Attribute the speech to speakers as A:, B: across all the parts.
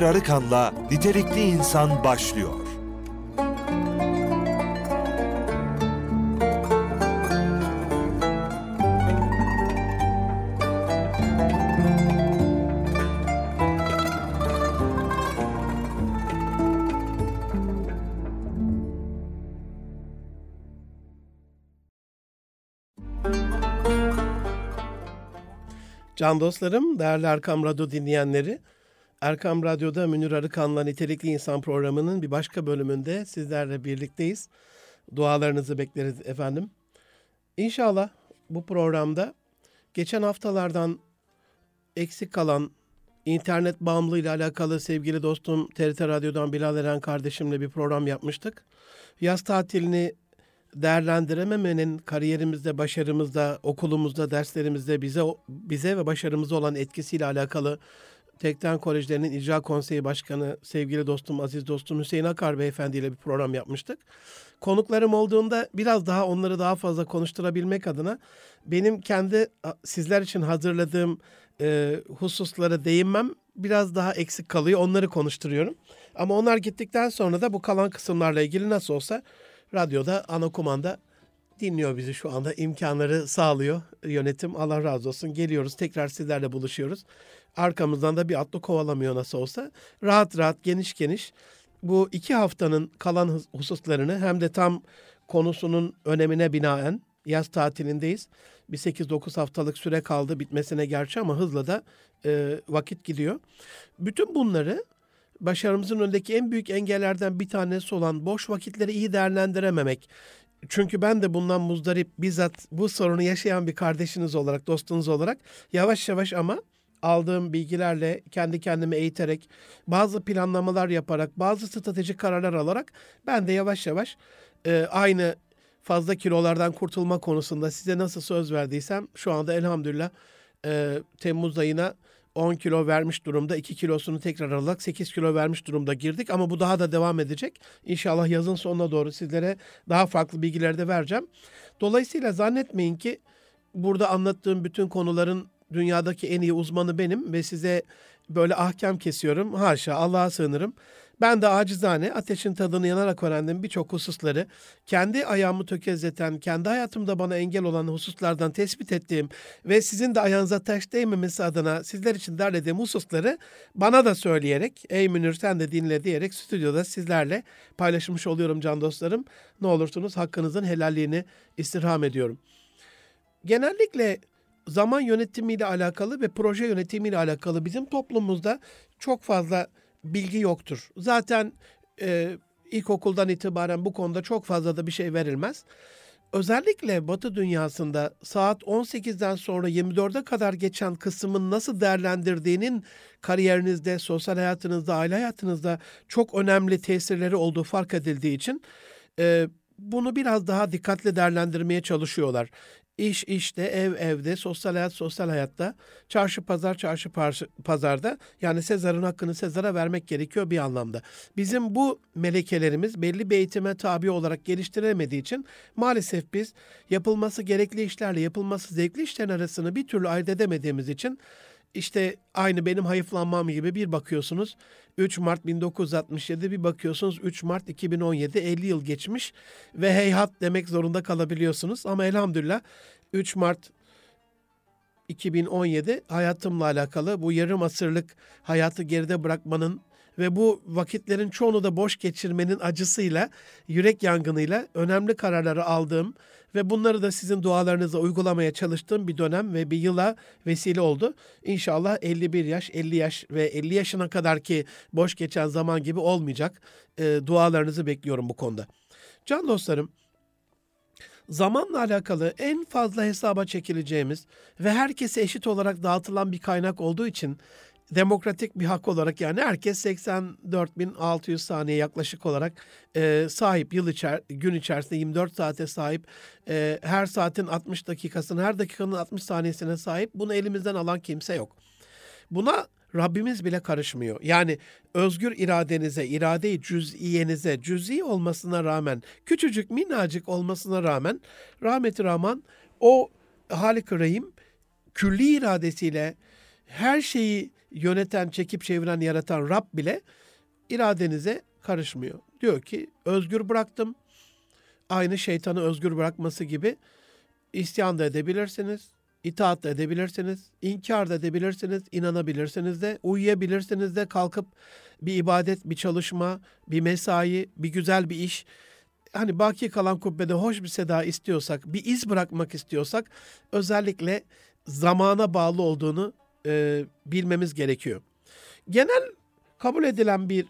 A: Münir Arıkan'la Nitelikli İnsan başlıyor.
B: Can dostlarım, değerli Erkam Radyo dinleyenleri, Erkam Radyo'da Münir Arıkan'la Nitelikli İnsan programının bir başka bölümünde sizlerle birlikteyiz. Dualarınızı bekleriz efendim. İnşallah bu programda geçen haftalardan eksik kalan internet bağımlılığı ile alakalı sevgili dostum TRT Radyo'dan Bilal Eren kardeşimle bir program yapmıştık. Yaz tatilini değerlendirememenin kariyerimizde, başarımızda, okulumuzda, derslerimizde bize bize ve başarımıza olan etkisiyle alakalı Tekten Kolejlerinin İcra Konseyi Başkanı sevgili dostum, aziz dostum Hüseyin Akar Beyefendi ile bir program yapmıştık. Konuklarım olduğunda biraz daha onları daha fazla konuşturabilmek adına benim kendi sizler için hazırladığım e, hususlara değinmem biraz daha eksik kalıyor. Onları konuşturuyorum. Ama onlar gittikten sonra da bu kalan kısımlarla ilgili nasıl olsa radyoda ana kumanda dinliyor bizi şu anda. imkanları sağlıyor yönetim. Allah razı olsun. Geliyoruz tekrar sizlerle buluşuyoruz. Arkamızdan da bir atlı kovalamıyor nasıl olsa. Rahat rahat geniş geniş bu iki haftanın kalan hususlarını hem de tam konusunun önemine binaen yaz tatilindeyiz. Bir 8-9 haftalık süre kaldı bitmesine gerçi ama hızla da e, vakit gidiyor. Bütün bunları başarımızın önündeki en büyük engellerden bir tanesi olan boş vakitleri iyi değerlendirememek. Çünkü ben de bundan muzdarip bizzat bu sorunu yaşayan bir kardeşiniz olarak, dostunuz olarak yavaş yavaş ama aldığım bilgilerle kendi kendimi eğiterek, bazı planlamalar yaparak, bazı stratejik kararlar alarak ben de yavaş yavaş e, aynı fazla kilolardan kurtulma konusunda size nasıl söz verdiysem şu anda elhamdülillah e, Temmuz ayına 10 kilo vermiş durumda. 2 kilosunu tekrar alarak 8 kilo vermiş durumda girdik. Ama bu daha da devam edecek. İnşallah yazın sonuna doğru sizlere daha farklı bilgiler de vereceğim. Dolayısıyla zannetmeyin ki burada anlattığım bütün konuların dünyadaki en iyi uzmanı benim ve size böyle ahkam kesiyorum. Haşa Allah'a sığınırım. Ben de acizane ateşin tadını yanarak öğrendim birçok hususları. Kendi ayağımı tökezleten, kendi hayatımda bana engel olan hususlardan tespit ettiğim ve sizin de ayağınıza taş değmemesi adına sizler için derlediğim hususları bana da söyleyerek, ey Münir sen de dinle diyerek stüdyoda sizlerle paylaşmış oluyorum can dostlarım. Ne olursunuz hakkınızın helalliğini istirham ediyorum. Genellikle zaman yönetimiyle alakalı ve proje yönetimiyle alakalı bizim toplumumuzda çok fazla bilgi yoktur. Zaten e, ilkokuldan itibaren bu konuda çok fazla da bir şey verilmez. Özellikle Batı dünyasında saat 18'den sonra 24'e kadar geçen kısmın nasıl değerlendirdiğinin kariyerinizde, sosyal hayatınızda, aile hayatınızda çok önemli tesirleri olduğu fark edildiği için e, bunu biraz daha dikkatli değerlendirmeye çalışıyorlar. İş işte, ev evde, sosyal hayat sosyal hayatta, çarşı pazar çarşı pazarda. Yani Sezar'ın hakkını Sezar'a vermek gerekiyor bir anlamda. Bizim bu melekelerimiz belli bir eğitime tabi olarak geliştiremediği için maalesef biz yapılması gerekli işlerle yapılması zevkli işlerin arasını bir türlü ayırt edemediğimiz için işte aynı benim hayıflanmam gibi bir bakıyorsunuz 3 Mart 1967 bir bakıyorsunuz 3 Mart 2017 50 yıl geçmiş ve heyhat demek zorunda kalabiliyorsunuz. Ama elhamdülillah 3 Mart 2017 hayatımla alakalı bu yarım asırlık hayatı geride bırakmanın ve bu vakitlerin çoğunu da boş geçirmenin acısıyla, yürek yangınıyla önemli kararları aldığım ve bunları da sizin dualarınıza uygulamaya çalıştığım bir dönem ve bir yıla vesile oldu. İnşallah 51 yaş, 50 yaş ve 50 yaşına kadar ki boş geçen zaman gibi olmayacak. E, dualarınızı bekliyorum bu konuda. Can dostlarım, zamanla alakalı en fazla hesaba çekileceğimiz ve herkese eşit olarak dağıtılan bir kaynak olduğu için demokratik bir hak olarak yani herkes 84.600 saniye yaklaşık olarak e, sahip yıl içer gün içerisinde 24 saate sahip e, her saatin 60 dakikasını her dakikanın 60 saniyesine sahip bunu elimizden alan kimse yok. Buna Rabbimiz bile karışmıyor. Yani özgür iradenize, irade-i cüz'iyenize, cüz'i olmasına rağmen, küçücük minnacık olmasına rağmen rahmeti Rahman o Halik-i Rahim külli iradesiyle her şeyi yöneten, çekip çeviren, yaratan Rab bile iradenize karışmıyor. Diyor ki özgür bıraktım. Aynı şeytanı özgür bırakması gibi isyan da edebilirsiniz, itaat da edebilirsiniz, inkar da edebilirsiniz, inanabilirsiniz de, uyuyabilirsiniz de, kalkıp bir ibadet, bir çalışma, bir mesai, bir güzel bir iş, hani baki kalan kubbede hoş bir seda istiyorsak, bir iz bırakmak istiyorsak özellikle zamana bağlı olduğunu e, bilmemiz gerekiyor. Genel kabul edilen bir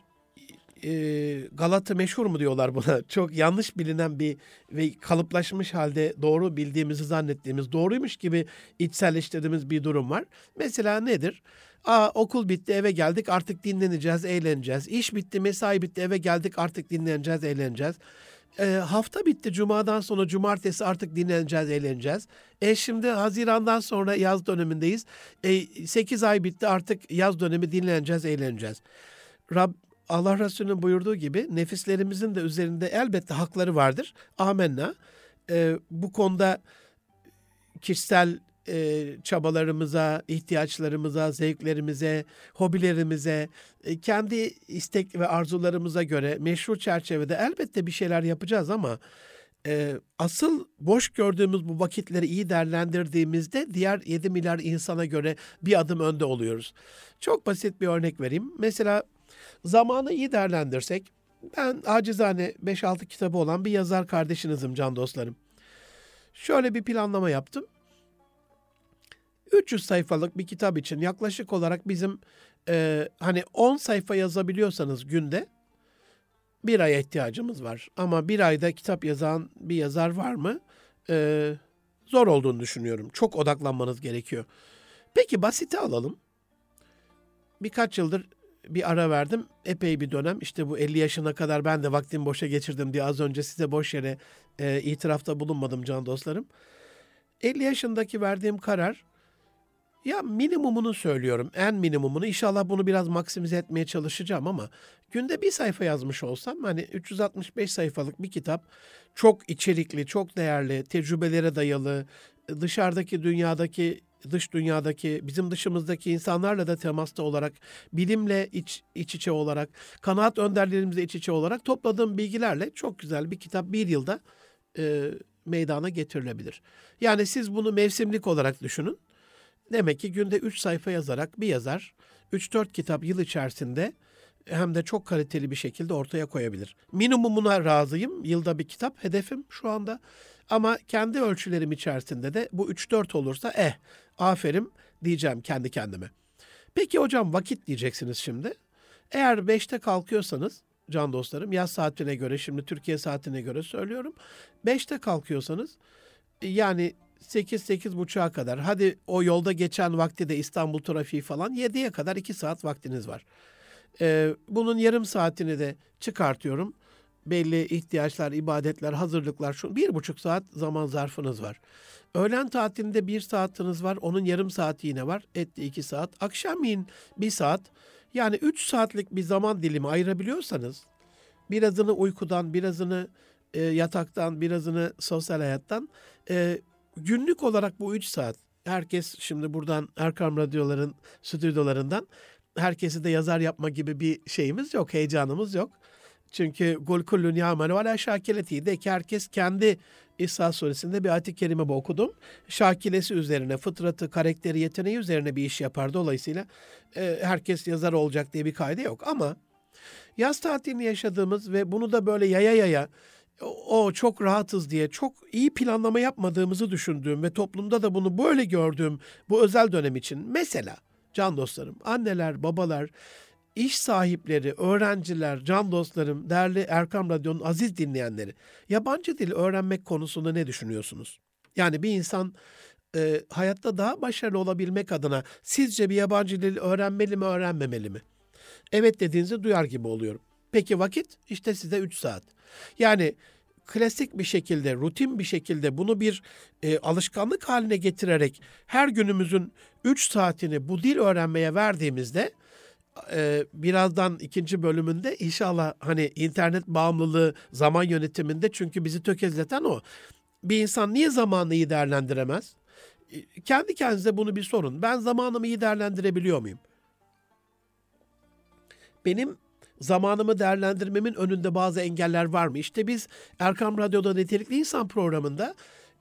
B: e, Galata meşhur mu diyorlar buna? Çok yanlış bilinen bir ve kalıplaşmış halde doğru bildiğimizi zannettiğimiz, doğruymuş gibi içselleştirdiğimiz bir durum var. Mesela nedir? Aa, okul bitti eve geldik artık dinleneceğiz, eğleneceğiz. İş bitti, mesai bitti eve geldik artık dinleneceğiz, eğleneceğiz. E, hafta bitti cumadan sonra cumartesi artık dinleneceğiz, eğleneceğiz. E şimdi Haziran'dan sonra yaz dönemindeyiz. E, 8 ay bitti artık yaz dönemi dinleneceğiz, eğleneceğiz. Rab Allah Resulü'nün buyurduğu gibi nefislerimizin de üzerinde elbette hakları vardır. Amenna. E, bu konuda kişisel e, çabalarımıza, ihtiyaçlarımıza, zevklerimize, hobilerimize, e, kendi istek ve arzularımıza göre meşru çerçevede elbette bir şeyler yapacağız ama e, asıl boş gördüğümüz bu vakitleri iyi değerlendirdiğimizde diğer 7 milyar insana göre bir adım önde oluyoruz. Çok basit bir örnek vereyim. Mesela zamanı iyi değerlendirsek, ben acizane 5-6 kitabı olan bir yazar kardeşinizim can dostlarım. Şöyle bir planlama yaptım. 300 sayfalık bir kitap için yaklaşık olarak bizim e, hani 10 sayfa yazabiliyorsanız günde bir aya ihtiyacımız var. Ama bir ayda kitap yazan bir yazar var mı? E, zor olduğunu düşünüyorum. Çok odaklanmanız gerekiyor. Peki basite alalım. Birkaç yıldır bir ara verdim. Epey bir dönem. İşte bu 50 yaşına kadar ben de vaktimi boşa geçirdim diye az önce size boş yere e, itirafta bulunmadım can dostlarım. 50 yaşındaki verdiğim karar ya minimumunu söylüyorum. En minimumunu. İnşallah bunu biraz maksimize etmeye çalışacağım ama günde bir sayfa yazmış olsam hani 365 sayfalık bir kitap çok içerikli, çok değerli, tecrübelere dayalı, dışarıdaki dünyadaki dış dünyadaki, bizim dışımızdaki insanlarla da temasta olarak, bilimle iç, iç içe olarak, kanaat önderlerimizle iç içe olarak topladığım bilgilerle çok güzel bir kitap bir yılda e, meydana getirilebilir. Yani siz bunu mevsimlik olarak düşünün. Demek ki günde 3 sayfa yazarak bir yazar 3-4 kitap yıl içerisinde hem de çok kaliteli bir şekilde ortaya koyabilir. Minimumuna razıyım. Yılda bir kitap hedefim şu anda. Ama kendi ölçülerim içerisinde de bu 3-4 olursa eh aferin diyeceğim kendi kendime. Peki hocam vakit diyeceksiniz şimdi. Eğer 5'te kalkıyorsanız can dostlarım yaz saatine göre şimdi Türkiye saatine göre söylüyorum. 5'te kalkıyorsanız yani 8 buçuğa kadar hadi o yolda geçen vakti de İstanbul trafiği falan 7'ye kadar 2 saat vaktiniz var. Ee, bunun yarım saatini de çıkartıyorum. Belli ihtiyaçlar, ibadetler, hazırlıklar şu bir buçuk saat zaman zarfınız var. Öğlen tatilinde bir saatiniz var. Onun yarım saati yine var. Etti iki saat. Akşamleyin bir saat. Yani üç saatlik bir zaman dilimi ayırabiliyorsanız birazını uykudan, birazını e, yataktan, birazını sosyal hayattan e, günlük olarak bu üç saat herkes şimdi buradan Erkam Radyoların stüdyolarından herkesi de yazar yapma gibi bir şeyimiz yok, heyecanımız yok. Çünkü gul kullun ya'melu ala şakileti de ki herkes kendi İsa suresinde bir ayet-i kerime okudum. Şakilesi üzerine, fıtratı, karakteri, yeteneği üzerine bir iş yapar. Dolayısıyla e, herkes yazar olacak diye bir kaydı yok. Ama yaz tatilini yaşadığımız ve bunu da böyle yaya yaya o çok rahatız diye çok iyi planlama yapmadığımızı düşündüğüm ve toplumda da bunu böyle gördüğüm bu özel dönem için mesela can dostlarım, anneler, babalar, iş sahipleri, öğrenciler, can dostlarım, değerli Erkam Radyo'nun aziz dinleyenleri, yabancı dil öğrenmek konusunda ne düşünüyorsunuz? Yani bir insan e, hayatta daha başarılı olabilmek adına sizce bir yabancı dil öğrenmeli mi, öğrenmemeli mi? Evet dediğinizi duyar gibi oluyorum. Peki vakit? İşte size 3 saat. Yani klasik bir şekilde, rutin bir şekilde bunu bir e, alışkanlık haline getirerek her günümüzün 3 saatini bu dil öğrenmeye verdiğimizde e, birazdan ikinci bölümünde inşallah hani internet bağımlılığı zaman yönetiminde çünkü bizi tökezleten o. Bir insan niye zamanını iyi değerlendiremez? E, kendi kendinize bunu bir sorun. Ben zamanımı iyi değerlendirebiliyor muyum? benim zamanımı değerlendirmemin önünde bazı engeller var mı? İşte biz Erkam Radyo'da Nitelikli İnsan programında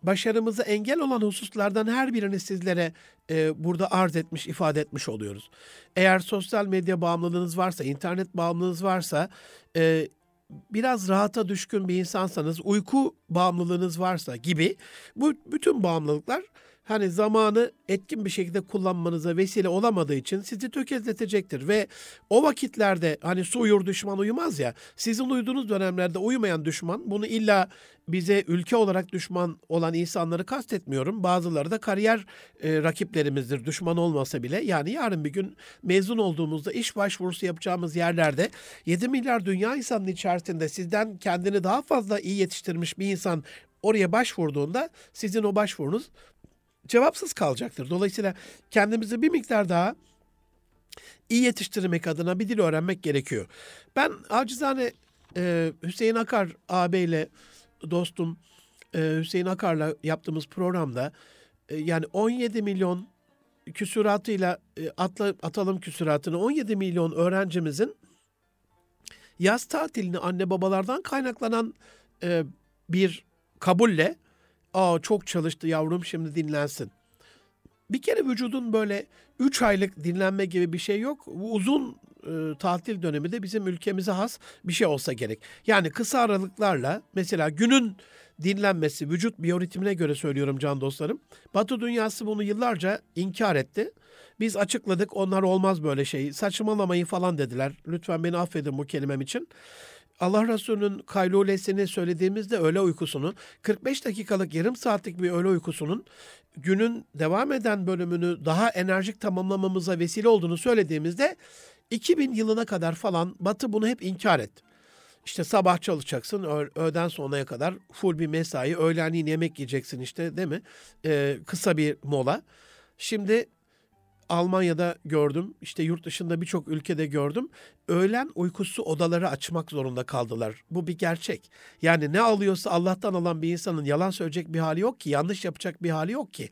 B: başarımıza engel olan hususlardan her birini sizlere e, burada arz etmiş, ifade etmiş oluyoruz. Eğer sosyal medya bağımlılığınız varsa, internet bağımlılığınız varsa, e, biraz rahata düşkün bir insansanız, uyku bağımlılığınız varsa gibi bu bütün bağımlılıklar hani zamanı etkin bir şekilde kullanmanıza vesile olamadığı için sizi tökezletecektir. Ve o vakitlerde hani su uyur düşman uyumaz ya sizin uyuduğunuz dönemlerde uyumayan düşman bunu illa bize ülke olarak düşman olan insanları kastetmiyorum. Bazıları da kariyer e, rakiplerimizdir düşman olmasa bile. Yani yarın bir gün mezun olduğumuzda iş başvurusu yapacağımız yerlerde 7 milyar dünya insanının içerisinde sizden kendini daha fazla iyi yetiştirmiş bir insan oraya başvurduğunda sizin o başvurunuz cevapsız kalacaktır. Dolayısıyla kendimizi bir miktar daha iyi yetiştirmek adına bir dil öğrenmek gerekiyor. Ben acizane e, Hüseyin Akar ağabeyle dostum e, Hüseyin Akar'la yaptığımız programda e, yani 17 milyon küsuratıyla e, atla, atalım küsuratını 17 milyon öğrencimizin yaz tatilini anne babalardan kaynaklanan e, bir kabulle Aa çok çalıştı yavrum şimdi dinlensin. Bir kere vücudun böyle 3 aylık dinlenme gibi bir şey yok. Bu uzun e, tatil dönemi de bizim ülkemize has bir şey olsa gerek. Yani kısa aralıklarla mesela günün dinlenmesi vücut biyoritmine göre söylüyorum can dostlarım. Batı dünyası bunu yıllarca inkar etti. Biz açıkladık onlar olmaz böyle şey saçmalamayın falan dediler. Lütfen beni affedin bu kelimem için. Allah Resulü'nün kaylulesini söylediğimizde öğle uykusunu 45 dakikalık yarım saatlik bir öğle uykusunun günün devam eden bölümünü daha enerjik tamamlamamıza vesile olduğunu söylediğimizde 2000 yılına kadar falan Batı bunu hep inkar etti. İşte sabah çalışacaksın, öğleden sonraya kadar full bir mesai, öğlenliğin yemek yiyeceksin işte değil mi? Ee, kısa bir mola. Şimdi Almanya'da gördüm, işte yurt dışında birçok ülkede gördüm. Öğlen uykusu odaları açmak zorunda kaldılar. Bu bir gerçek. Yani ne alıyorsa Allah'tan alan bir insanın yalan söyleyecek bir hali yok ki, yanlış yapacak bir hali yok ki.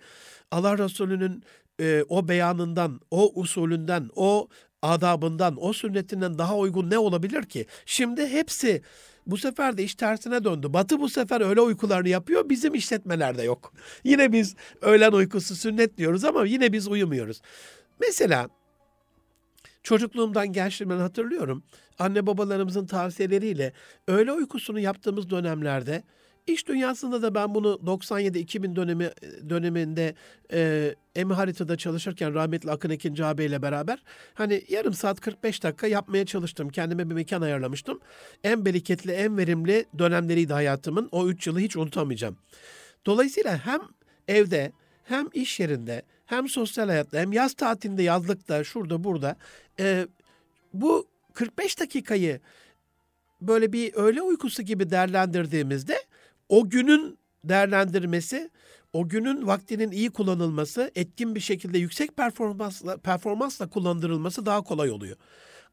B: Allah Resulü'nün e, o beyanından, o usulünden, o adabından, o sünnetinden daha uygun ne olabilir ki? Şimdi hepsi bu sefer de iş tersine döndü. Batı bu sefer öğle uykularını yapıyor. Bizim işletmelerde yok. Yine biz öğlen uykusu sünnet diyoruz ama yine biz uyumuyoruz. Mesela çocukluğumdan gençliğimden hatırlıyorum. Anne babalarımızın tavsiyeleriyle öğle uykusunu yaptığımız dönemlerde İş dünyasında da ben bunu 97-2000 dönemi döneminde e, Emi Harita'da çalışırken rahmetli Akın Ekin Cabe ile beraber hani yarım saat 45 dakika yapmaya çalıştım. Kendime bir mekan ayarlamıştım. En bereketli, en verimli dönemleriydi hayatımın. O 3 yılı hiç unutamayacağım. Dolayısıyla hem evde hem iş yerinde hem sosyal hayatta hem yaz tatilinde yazlıkta şurada burada e, bu 45 dakikayı böyle bir öğle uykusu gibi değerlendirdiğimizde o günün değerlendirmesi, o günün vaktinin iyi kullanılması, etkin bir şekilde yüksek performansla, performansla kullandırılması daha kolay oluyor.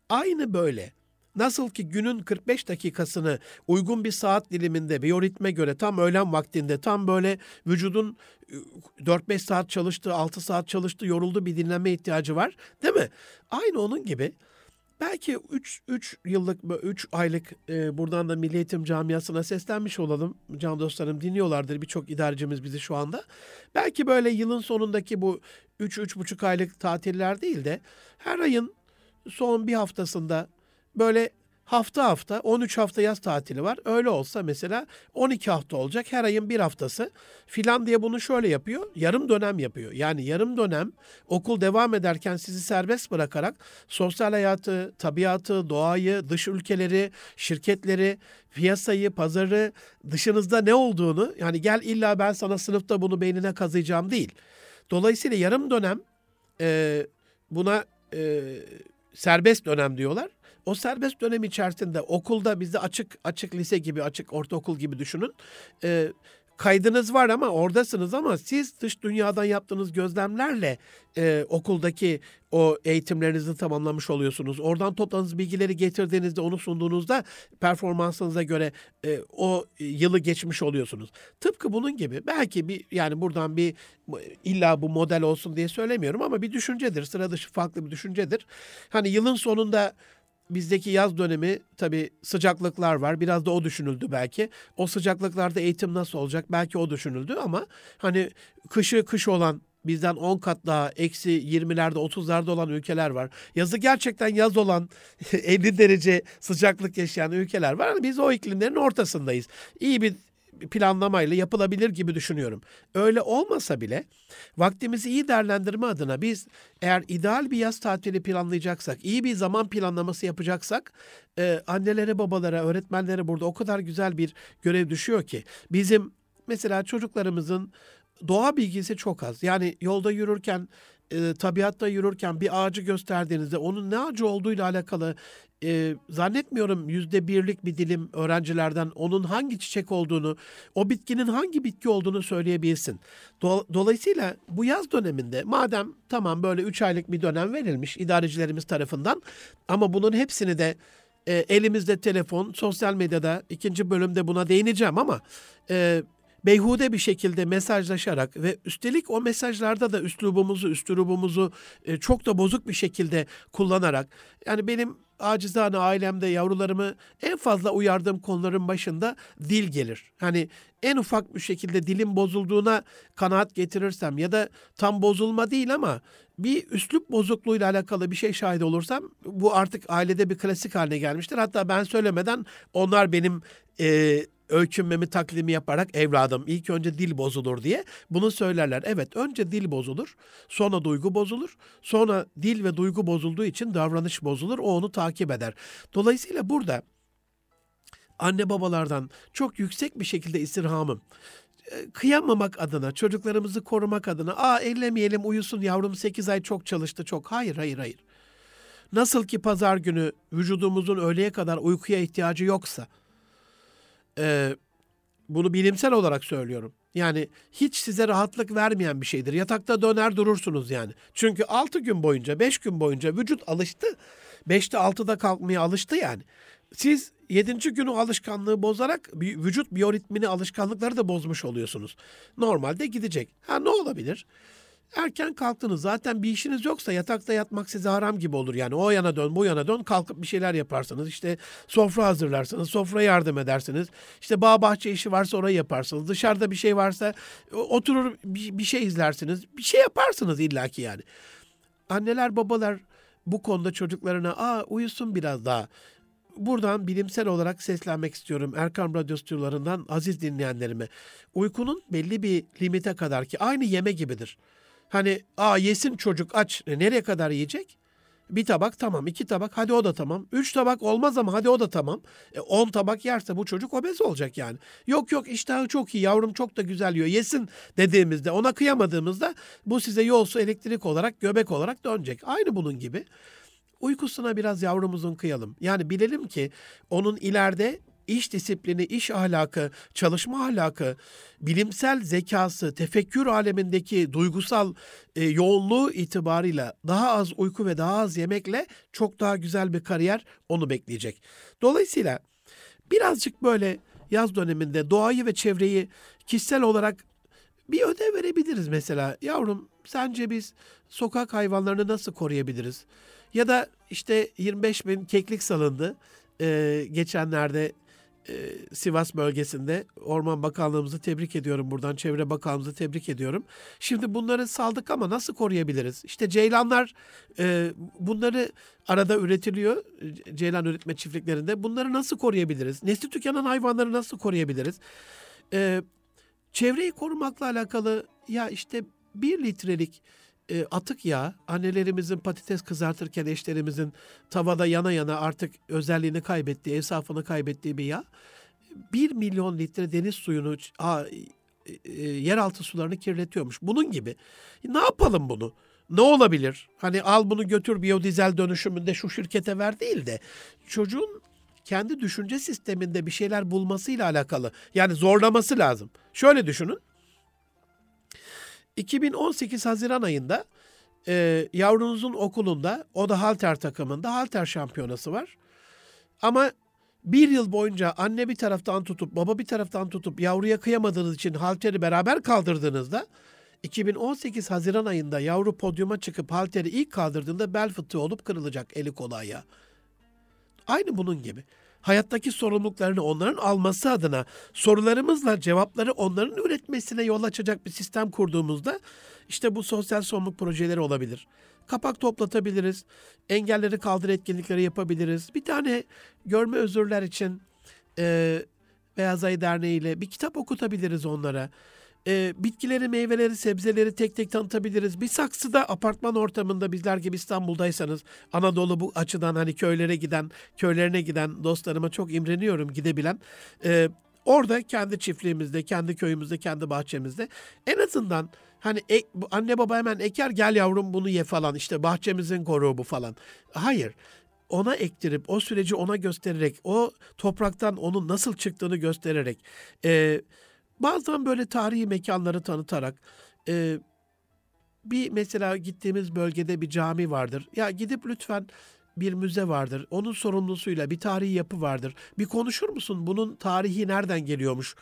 B: Aynı böyle. Nasıl ki günün 45 dakikasını uygun bir saat diliminde biyoritme göre tam öğlen vaktinde tam böyle vücudun 4-5 saat çalıştı, 6 saat çalıştı, yoruldu bir dinlenme ihtiyacı var. Değil mi? Aynı onun gibi belki 3 3 yıllık 3 aylık e, buradan da Milli Eğitim Camiası'na seslenmiş olalım. Can dostlarım dinliyorlardır birçok idarecimiz bizi şu anda. Belki böyle yılın sonundaki bu 3 üç, 3,5 aylık tatiller değil de her ayın son bir haftasında böyle hafta hafta 13 hafta yaz tatili var. Öyle olsa mesela 12 hafta olacak her ayın bir haftası. Filan diye bunu şöyle yapıyor. Yarım dönem yapıyor. Yani yarım dönem okul devam ederken sizi serbest bırakarak sosyal hayatı, tabiatı, doğayı, dış ülkeleri, şirketleri, piyasayı, pazarı, dışınızda ne olduğunu yani gel illa ben sana sınıfta bunu beynine kazıyacağım değil. Dolayısıyla yarım dönem e, buna e, serbest dönem diyorlar. O serbest dönem içerisinde okulda bizde açık açık lise gibi, açık ortaokul gibi düşünün. E, kaydınız var ama oradasınız ama siz dış dünyadan yaptığınız gözlemlerle e, okuldaki o eğitimlerinizi tamamlamış oluyorsunuz. Oradan topladığınız bilgileri getirdiğinizde onu sunduğunuzda performansınıza göre e, o yılı geçmiş oluyorsunuz. Tıpkı bunun gibi belki bir yani buradan bir illa bu model olsun diye söylemiyorum ama bir düşüncedir. Sıra dışı farklı bir düşüncedir. Hani yılın sonunda bizdeki yaz dönemi tabii sıcaklıklar var. Biraz da o düşünüldü belki. O sıcaklıklarda eğitim nasıl olacak? Belki o düşünüldü ama hani kışı kış olan bizden 10 kat daha eksi 20'lerde 30'larda olan ülkeler var. Yazı gerçekten yaz olan 50 derece sıcaklık yaşayan ülkeler var. Yani biz o iklimlerin ortasındayız. İyi bir planlamayla yapılabilir gibi düşünüyorum. Öyle olmasa bile vaktimizi iyi değerlendirme adına biz eğer ideal bir yaz tatili planlayacaksak, iyi bir zaman planlaması yapacaksak e, annelere, babalara, öğretmenlere burada o kadar güzel bir görev düşüyor ki bizim mesela çocuklarımızın doğa bilgisi çok az. Yani yolda yürürken, e, tabiatta yürürken bir ağacı gösterdiğinizde onun ne ağacı olduğuyla alakalı e, zannetmiyorum yüzde birlik bir dilim öğrencilerden onun hangi çiçek olduğunu, o bitkinin hangi bitki olduğunu söyleyebilsin. Do- Dolayısıyla bu yaz döneminde madem tamam böyle üç aylık bir dönem verilmiş idarecilerimiz tarafından ama bunun hepsini de e, elimizde telefon, sosyal medyada ikinci bölümde buna değineceğim ama e, beyhude bir şekilde mesajlaşarak ve üstelik o mesajlarda da üslubumuzu, üslubumuzu e, çok da bozuk bir şekilde kullanarak yani benim acizane ailemde yavrularımı en fazla uyardığım konuların başında dil gelir. Hani en ufak bir şekilde dilin bozulduğuna kanaat getirirsem ya da tam bozulma değil ama bir üslup bozukluğuyla alakalı bir şey şahit olursam bu artık ailede bir klasik haline gelmiştir. Hatta ben söylemeden onlar benim e, öykünmemi taklidimi yaparak evladım ilk önce dil bozulur diye bunu söylerler. Evet önce dil bozulur sonra duygu bozulur sonra dil ve duygu bozulduğu için davranış bozulur o onu takip eder. Dolayısıyla burada anne babalardan çok yüksek bir şekilde istirhamım e, kıyamamak adına, çocuklarımızı korumak adına, aa ellemeyelim uyusun yavrum 8 ay çok çalıştı çok. Hayır, hayır, hayır. Nasıl ki pazar günü vücudumuzun öğleye kadar uykuya ihtiyacı yoksa, e, bunu bilimsel olarak söylüyorum. Yani hiç size rahatlık vermeyen bir şeydir. Yatakta döner durursunuz yani. Çünkü 6 gün boyunca, 5 gün boyunca vücut alıştı. 5'te 6'da kalkmaya alıştı yani. Siz 7. günü alışkanlığı bozarak vücut biyoritmini, alışkanlıkları da bozmuş oluyorsunuz. Normalde gidecek. Ha ne olabilir? Erken kalktınız. Zaten bir işiniz yoksa yatakta yatmak size haram gibi olur. Yani o yana dön, bu yana dön kalkıp bir şeyler yaparsınız. İşte sofra hazırlarsınız, sofra yardım edersiniz. İşte bağ bahçe işi varsa orayı yaparsınız. Dışarıda bir şey varsa oturur bir şey izlersiniz. Bir şey yaparsınız illaki yani. Anneler, babalar bu konuda çocuklarına aa uyusun biraz daha. Buradan bilimsel olarak seslenmek istiyorum Erkam Radyo stüdyolarından aziz dinleyenlerime. Uykunun belli bir limite kadar ki aynı yeme gibidir. Hani aa yesin çocuk aç. E, nereye kadar yiyecek? Bir tabak tamam, iki tabak hadi o da tamam. Üç tabak olmaz ama hadi o da tamam. E, on tabak yerse bu çocuk obez olacak yani. Yok yok iştahı çok iyi yavrum çok da güzel yiyor yesin dediğimizde ona kıyamadığımızda bu size yolsu elektrik olarak göbek olarak dönecek. Aynı bunun gibi. Uykusuna biraz yavrumuzun kıyalım. Yani bilelim ki onun ileride iş disiplini, iş ahlakı, çalışma ahlakı, bilimsel zekası, tefekkür alemindeki duygusal e, yoğunluğu itibarıyla daha az uyku ve daha az yemekle çok daha güzel bir kariyer onu bekleyecek. Dolayısıyla birazcık böyle yaz döneminde doğayı ve çevreyi kişisel olarak bir ödev verebiliriz mesela. Yavrum sence biz sokak hayvanlarını nasıl koruyabiliriz? Ya da işte 25 bin keklik salındı. Ee, geçenlerde e, Sivas bölgesinde Orman Bakanlığımızı tebrik ediyorum buradan. Çevre Bakanlığımızı tebrik ediyorum. Şimdi bunları saldık ama nasıl koruyabiliriz? İşte ceylanlar e, bunları arada üretiliyor. Ceylan üretme çiftliklerinde. Bunları nasıl koruyabiliriz? Nesli tükenen hayvanları nasıl koruyabiliriz? E, çevreyi korumakla alakalı ya işte bir litrelik e, atık yağ annelerimizin patates kızartırken eşlerimizin tavada yana yana artık özelliğini kaybettiği, esafını kaybettiği bir yağ. Bir milyon litre deniz suyunu, a, e, yeraltı sularını kirletiyormuş. Bunun gibi. Ne yapalım bunu? Ne olabilir? Hani al bunu götür biyodizel dönüşümünde şu şirkete ver değil de çocuğun kendi düşünce sisteminde bir şeyler bulmasıyla alakalı. Yani zorlaması lazım. Şöyle düşünün. 2018 Haziran ayında e, yavrunuzun okulunda, o da halter takımında halter şampiyonası var. Ama bir yıl boyunca anne bir taraftan tutup baba bir taraftan tutup yavruya kıyamadığınız için halteri beraber kaldırdığınızda 2018 Haziran ayında yavru podyuma çıkıp halteri ilk kaldırdığında bel fıtığı olup kırılacak eli kolu ayağı. Aynı bunun gibi. Hayattaki sorumluluklarını onların alması adına sorularımızla cevapları onların üretmesine yol açacak bir sistem kurduğumuzda işte bu sosyal sorumluluk projeleri olabilir. Kapak toplatabiliriz, engelleri kaldır etkinlikleri yapabiliriz. Bir tane görme özürler için e, Beyaz Ay Derneği ile bir kitap okutabiliriz onlara e, bitkileri, meyveleri, sebzeleri tek tek tanıtabiliriz. Bir saksıda apartman ortamında bizler gibi İstanbul'daysanız Anadolu bu açıdan hani köylere giden, köylerine giden dostlarıma çok imreniyorum gidebilen. E, orada kendi çiftliğimizde, kendi köyümüzde, kendi bahçemizde en azından hani e, anne baba hemen eker gel yavrum bunu ye falan işte bahçemizin koruğu bu falan. Hayır ona ektirip o süreci ona göstererek o topraktan onun nasıl çıktığını göstererek e, Bazen böyle tarihi mekanları tanıtarak e, bir mesela gittiğimiz bölgede bir cami vardır. Ya gidip lütfen bir müze vardır. Onun sorumlusuyla bir tarihi yapı vardır. Bir konuşur musun? Bunun tarihi nereden geliyormuş?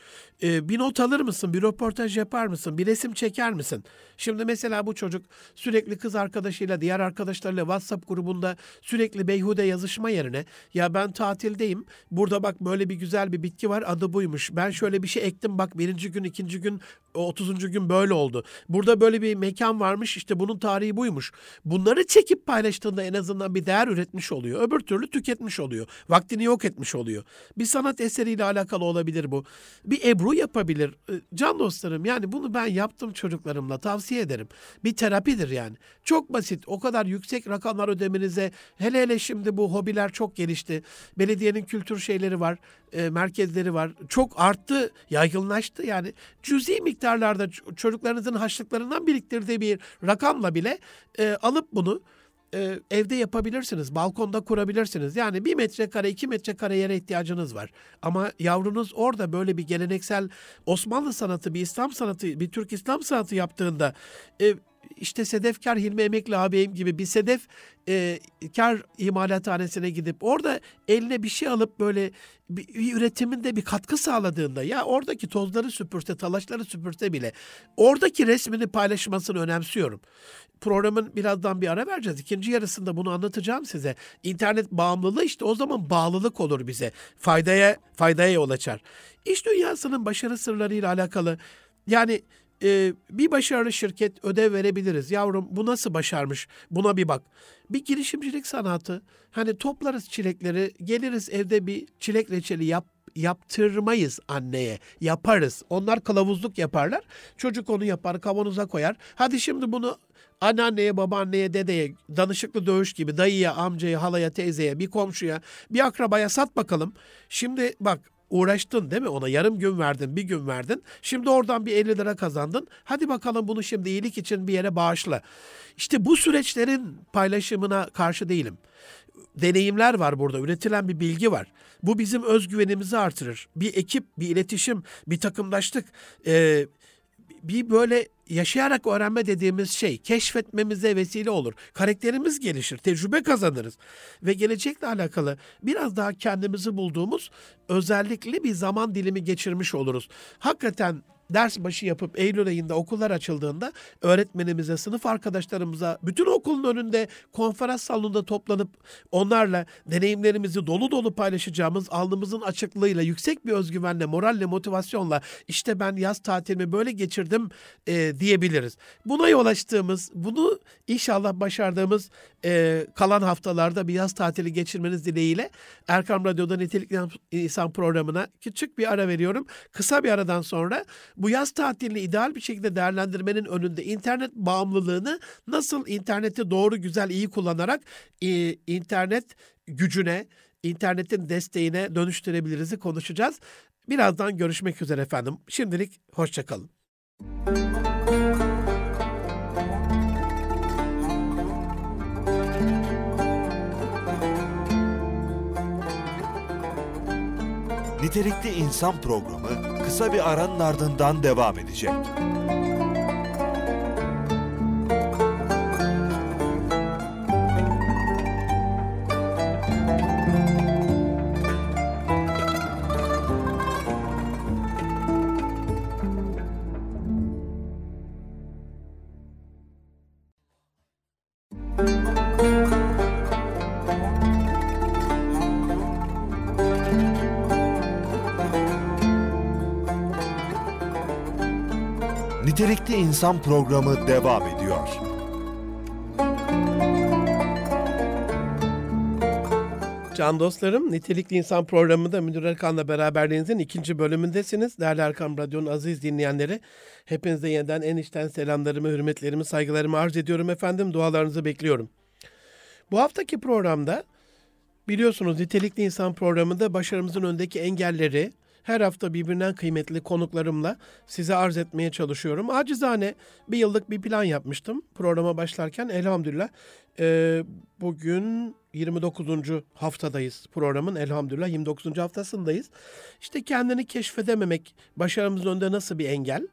B: Ee, bir not alır mısın? Bir röportaj yapar mısın? Bir resim çeker misin? Şimdi mesela bu çocuk sürekli kız arkadaşıyla, diğer arkadaşlarıyla WhatsApp grubunda sürekli beyhude yazışma yerine ya ben tatildeyim. Burada bak böyle bir güzel bir bitki var. Adı buymuş. Ben şöyle bir şey ektim. Bak birinci gün, ikinci gün, 30. gün böyle oldu. Burada böyle bir mekan varmış. İşte bunun tarihi buymuş. Bunları çekip paylaştığında en azından bir değer üretmiş oluyor. Öbür türlü tüketmiş oluyor. Vaktini yok etmiş oluyor. Bir sanat eseriyle alakalı olabilir bu. Bir Ebru yapabilir. Ee, can dostlarım yani bunu ben yaptım çocuklarımla tavsiye ederim. Bir terapidir yani. Çok basit. O kadar yüksek rakamlar ödemenize hele hele şimdi bu hobiler çok gelişti. Belediyenin kültür şeyleri var, e, merkezleri var. Çok arttı, yaygınlaştı yani. Cüzi miktarlarda çocuklarınızın haçlıklarından biriktirdiği bir rakamla bile e, alıp bunu e, evde yapabilirsiniz. Balkonda kurabilirsiniz. Yani bir metrekare, iki metrekare yere ihtiyacınız var. Ama yavrunuz orada böyle bir geleneksel Osmanlı sanatı, bir İslam sanatı, bir Türk İslam sanatı yaptığında e, işte Sedefkar Hilmi Emekli ağabeyim gibi bir sedef e, kar imalathanesine gidip orada eline bir şey alıp böyle bir, bir üretiminde bir katkı sağladığında ya oradaki tozları süpürse, talaşları süpürse bile oradaki resmini paylaşmasını önemsiyorum. Programın birazdan bir ara vereceğiz. İkinci yarısında bunu anlatacağım size. İnternet bağımlılığı işte o zaman bağlılık olur bize. Faydaya faydaya yol açar. İş dünyasının başarı sırlarıyla alakalı yani e, bir başarılı şirket ödev verebiliriz. Yavrum bu nasıl başarmış? Buna bir bak. Bir girişimcilik sanatı. Hani toplarız çilekleri, geliriz evde bir çilek reçeli yap yaptırmayız anneye. Yaparız. Onlar kılavuzluk yaparlar. Çocuk onu yapar, kavanoza koyar. Hadi şimdi bunu anneanneye, babaanneye, dedeye, danışıklı dövüş gibi dayıya, amcaya, halaya, teyzeye, bir komşuya, bir akrabaya sat bakalım. Şimdi bak uğraştın değil mi? Ona yarım gün verdin, bir gün verdin. Şimdi oradan bir 50 lira kazandın. Hadi bakalım bunu şimdi iyilik için bir yere bağışla. İşte bu süreçlerin paylaşımına karşı değilim. Deneyimler var burada, üretilen bir bilgi var. Bu bizim özgüvenimizi artırır. Bir ekip, bir iletişim, bir takımdaşlık, e, bir böyle yaşayarak öğrenme dediğimiz şey keşfetmemize vesile olur. Karakterimiz gelişir, tecrübe kazanırız ve gelecekle alakalı biraz daha kendimizi bulduğumuz özellikle bir zaman dilimi geçirmiş oluruz. Hakikaten ders başı yapıp Eylül ayında okullar açıldığında öğretmenimize, sınıf arkadaşlarımıza, bütün okulun önünde konferans salonunda toplanıp onlarla deneyimlerimizi dolu dolu paylaşacağımız alnımızın açıklığıyla, yüksek bir özgüvenle, moralle, motivasyonla işte ben yaz tatilimi böyle geçirdim e, diyebiliriz. Buna yol açtığımız, bunu inşallah başardığımız e, kalan haftalarda bir yaz tatili geçirmeniz dileğiyle Erkam Radyo'da Nitelikli İnsan programına küçük bir ara veriyorum. Kısa bir aradan sonra bu yaz tatilini ideal bir şekilde değerlendirmenin önünde internet bağımlılığını nasıl interneti doğru, güzel, iyi kullanarak e, internet gücüne, internetin desteğine dönüştürebiliriz konuşacağız. Birazdan görüşmek üzere efendim. Şimdilik hoşçakalın.
A: Nitelikli İnsan programı kısa bir aranın ardından devam edecek. Nitelikli İnsan programı devam ediyor.
B: Can dostlarım, Nitelikli İnsan programında Münir Erkan'la beraberliğinizin ikinci bölümündesiniz. Değerli Erkan Radyo'nun aziz dinleyenleri, hepinize yeniden en içten selamlarımı, hürmetlerimi, saygılarımı arz ediyorum efendim. Dualarınızı bekliyorum. Bu haftaki programda biliyorsunuz Nitelikli İnsan programında başarımızın öndeki engelleri, her hafta birbirinden kıymetli konuklarımla size arz etmeye çalışıyorum. Acizane bir yıllık bir plan yapmıştım programa başlarken. Elhamdülillah e, bugün 29. haftadayız programın elhamdülillah 29. haftasındayız. İşte kendini keşfedememek başarımızın önünde nasıl bir engel?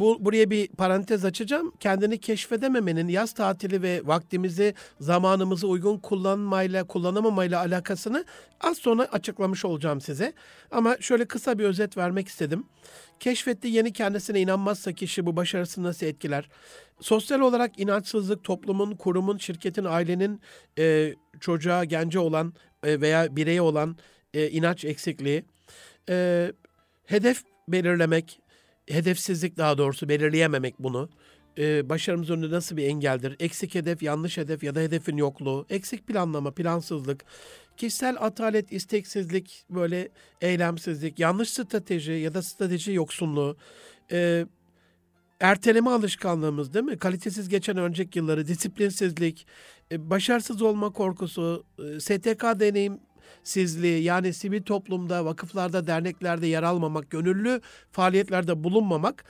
B: Bu, buraya bir parantez açacağım. Kendini keşfedememenin yaz tatili ve vaktimizi, zamanımızı uygun kullanmayla, kullanamamayla alakasını az sonra açıklamış olacağım size. Ama şöyle kısa bir özet vermek istedim. Keşfettiği yeni kendisine inanmazsa kişi bu başarısını nasıl etkiler? Sosyal olarak inançsızlık toplumun, kurumun, şirketin, ailenin e, çocuğa, gence olan e, veya bireye olan e, inanç eksikliği, e, hedef belirlemek, hedefsizlik daha doğrusu belirleyememek bunu. Ee, başarımız önünde nasıl bir engeldir? Eksik hedef, yanlış hedef ya da hedefin yokluğu, eksik planlama, plansızlık, kişisel atalet, isteksizlik, böyle eylemsizlik, yanlış strateji ya da strateji yoksunluğu, e, erteleme alışkanlığımız değil mi? Kalitesiz geçen önceki yılları, disiplinsizlik, başarısız olma korkusu, STK deneyim sizliği yani sivil toplumda, vakıflarda, derneklerde yer almamak, gönüllü faaliyetlerde bulunmamak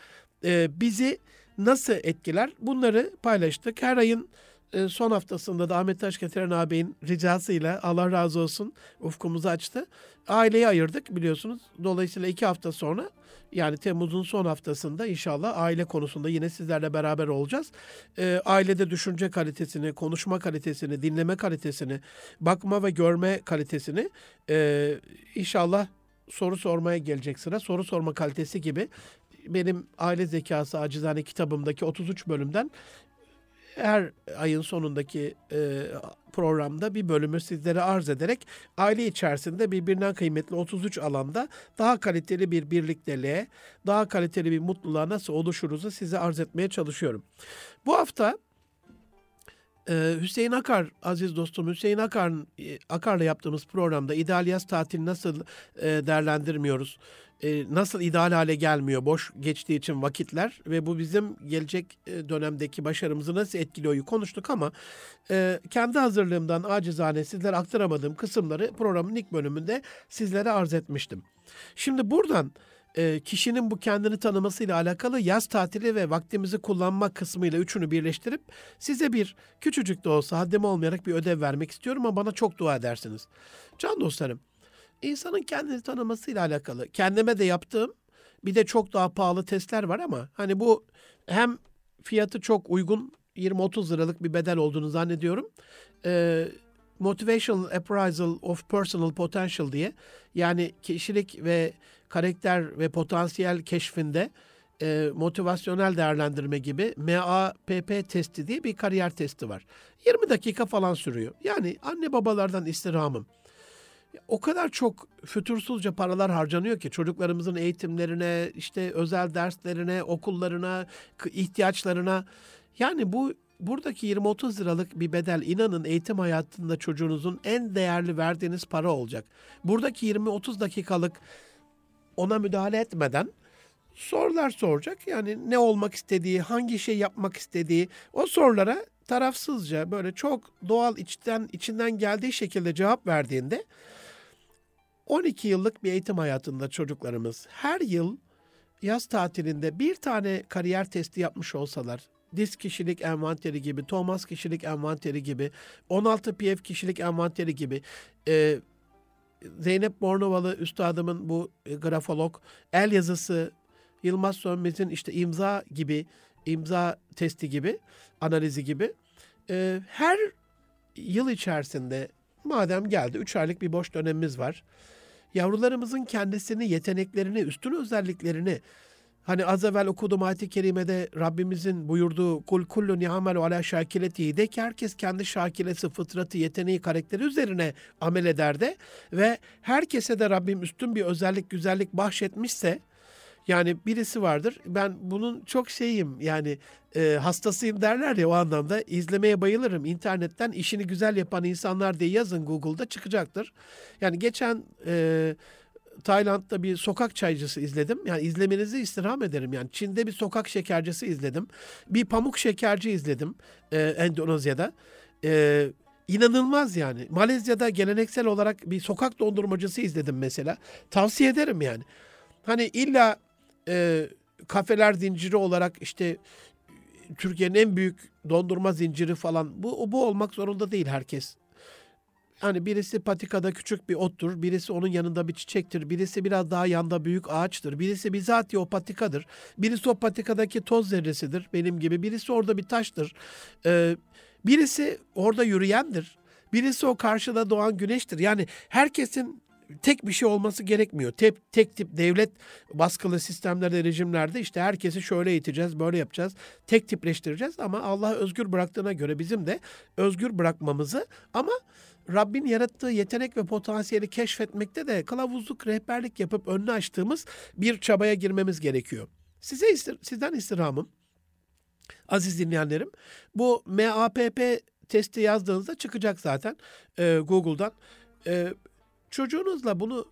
B: e, bizi nasıl etkiler? Bunları paylaştık. Her ayın e, son haftasında da Ahmet Taşketen ağabeyin ricasıyla Allah razı olsun ufkumuzu açtı. Aileyi ayırdık biliyorsunuz. Dolayısıyla iki hafta sonra yani Temmuz'un son haftasında inşallah aile konusunda yine sizlerle beraber olacağız. E, ailede düşünce kalitesini, konuşma kalitesini, dinleme kalitesini, bakma ve görme kalitesini e, inşallah soru sormaya gelecek sıra. Soru sorma kalitesi gibi benim aile zekası acizane kitabımdaki 33 bölümden her ayın sonundaki e, programda bir bölümü sizlere arz ederek aile içerisinde birbirinden kıymetli 33 alanda daha kaliteli bir birlikteliğe, daha kaliteli bir mutluluğa nasıl oluşuruzu size arz etmeye çalışıyorum. Bu hafta e, Hüseyin Akar, aziz dostum Hüseyin Akar, e, Akar'la yaptığımız programda ideal yaz tatili nasıl e, değerlendirmiyoruz? e, nasıl ideal hale gelmiyor boş geçtiği için vakitler ve bu bizim gelecek dönemdeki başarımızı nasıl etkiliyor konuştuk ama kendi hazırlığımdan acizane sizlere aktaramadığım kısımları programın ilk bölümünde sizlere arz etmiştim. Şimdi buradan e, kişinin bu kendini tanımasıyla alakalı yaz tatili ve vaktimizi kullanma kısmıyla üçünü birleştirip size bir küçücük de olsa haddim olmayarak bir ödev vermek istiyorum ama bana çok dua edersiniz. Can dostlarım, insanın kendini tanımasıyla alakalı. Kendime de yaptığım bir de çok daha pahalı testler var ama hani bu hem fiyatı çok uygun 20-30 liralık bir bedel olduğunu zannediyorum. Ee, Motivational Appraisal of Personal Potential diye yani kişilik ve karakter ve potansiyel keşfinde e, motivasyonel değerlendirme gibi MAPP testi diye bir kariyer testi var. 20 dakika falan sürüyor. Yani anne babalardan istirhamım o kadar çok fütursuzca paralar harcanıyor ki çocuklarımızın eğitimlerine, işte özel derslerine, okullarına, ihtiyaçlarına. Yani bu buradaki 20-30 liralık bir bedel inanın eğitim hayatında çocuğunuzun en değerli verdiğiniz para olacak. Buradaki 20-30 dakikalık ona müdahale etmeden sorular soracak. Yani ne olmak istediği, hangi şey yapmak istediği o sorulara tarafsızca böyle çok doğal içten içinden geldiği şekilde cevap verdiğinde 12 yıllık bir eğitim hayatında çocuklarımız her yıl yaz tatilinde bir tane kariyer testi yapmış olsalar, disk kişilik envanteri gibi, Thomas kişilik envanteri gibi, 16 PF kişilik envanteri gibi, e, Zeynep Bornovalı üstadımın bu e, grafolog el yazısı, Yılmaz Sönmez'in işte imza gibi, imza testi gibi, analizi gibi e, her yıl içerisinde madem geldi 3 aylık bir boş dönemimiz var yavrularımızın kendisini, yeteneklerini, üstün özelliklerini Hani az evvel okuduğum ayet-i kerimede Rabbimizin buyurduğu kul kullu ni'amelu ala şakiletihi de ki herkes kendi şakilesi, fıtratı, yeteneği, karakteri üzerine amel eder de ve herkese de Rabbim üstün bir özellik, güzellik bahşetmişse Yani birisi vardır. Ben bunun çok şeyim yani e, hastasıyım derler ya o anlamda izlemeye bayılırım. İnternetten işini güzel yapan insanlar diye yazın Google'da çıkacaktır. Yani geçen e, Tayland'da bir sokak çaycısı izledim. Yani izlemenizi istirham ederim. Yani Çin'de bir sokak şekercisi izledim. Bir pamuk şekerci izledim e, Endonezya'da. E, inanılmaz yani. Malezya'da geleneksel olarak bir sokak dondurmacısı izledim mesela. Tavsiye ederim yani. Hani illa e, kafeler zinciri olarak işte Türkiye'nin en büyük dondurma zinciri falan bu bu olmak zorunda değil herkes. Hani birisi patikada küçük bir ottur, birisi onun yanında bir çiçektir, birisi biraz daha yanda büyük ağaçtır, birisi bizatihi o patikadır, birisi o patikadaki toz zerresidir benim gibi, birisi orada bir taştır, ee, birisi orada yürüyendir, birisi o karşıda doğan güneştir. Yani herkesin tek bir şey olması gerekmiyor. Tek, tek tip devlet baskılı sistemlerde, rejimlerde işte herkesi şöyle eğiteceğiz, böyle yapacağız. Tek tipleştireceğiz ama Allah özgür bıraktığına göre bizim de özgür bırakmamızı ama Rabbin yarattığı yetenek ve potansiyeli keşfetmekte de kılavuzluk, rehberlik yapıp önünü açtığımız bir çabaya girmemiz gerekiyor. Size istir, sizden istirhamım, aziz dinleyenlerim, bu MAPP testi yazdığınızda çıkacak zaten e, Google'dan. Çocuğunuzla bunu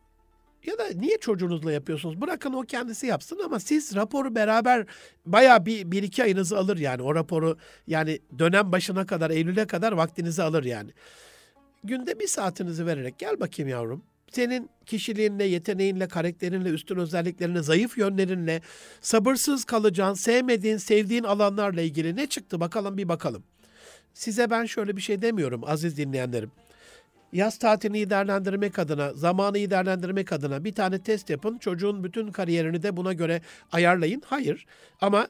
B: ya da niye çocuğunuzla yapıyorsunuz? Bırakın o kendisi yapsın ama siz raporu beraber baya bir, bir iki ayınızı alır yani. O raporu yani dönem başına kadar, Eylül'e kadar vaktinizi alır yani. Günde bir saatinizi vererek gel bakayım yavrum. Senin kişiliğinle, yeteneğinle, karakterinle, üstün özelliklerinle, zayıf yönlerinle, sabırsız kalacağın, sevmediğin, sevdiğin alanlarla ilgili ne çıktı bakalım bir bakalım. Size ben şöyle bir şey demiyorum aziz dinleyenlerim yaz tatilini değerlendirmek adına, zamanı iyi değerlendirmek adına bir tane test yapın. Çocuğun bütün kariyerini de buna göre ayarlayın. Hayır ama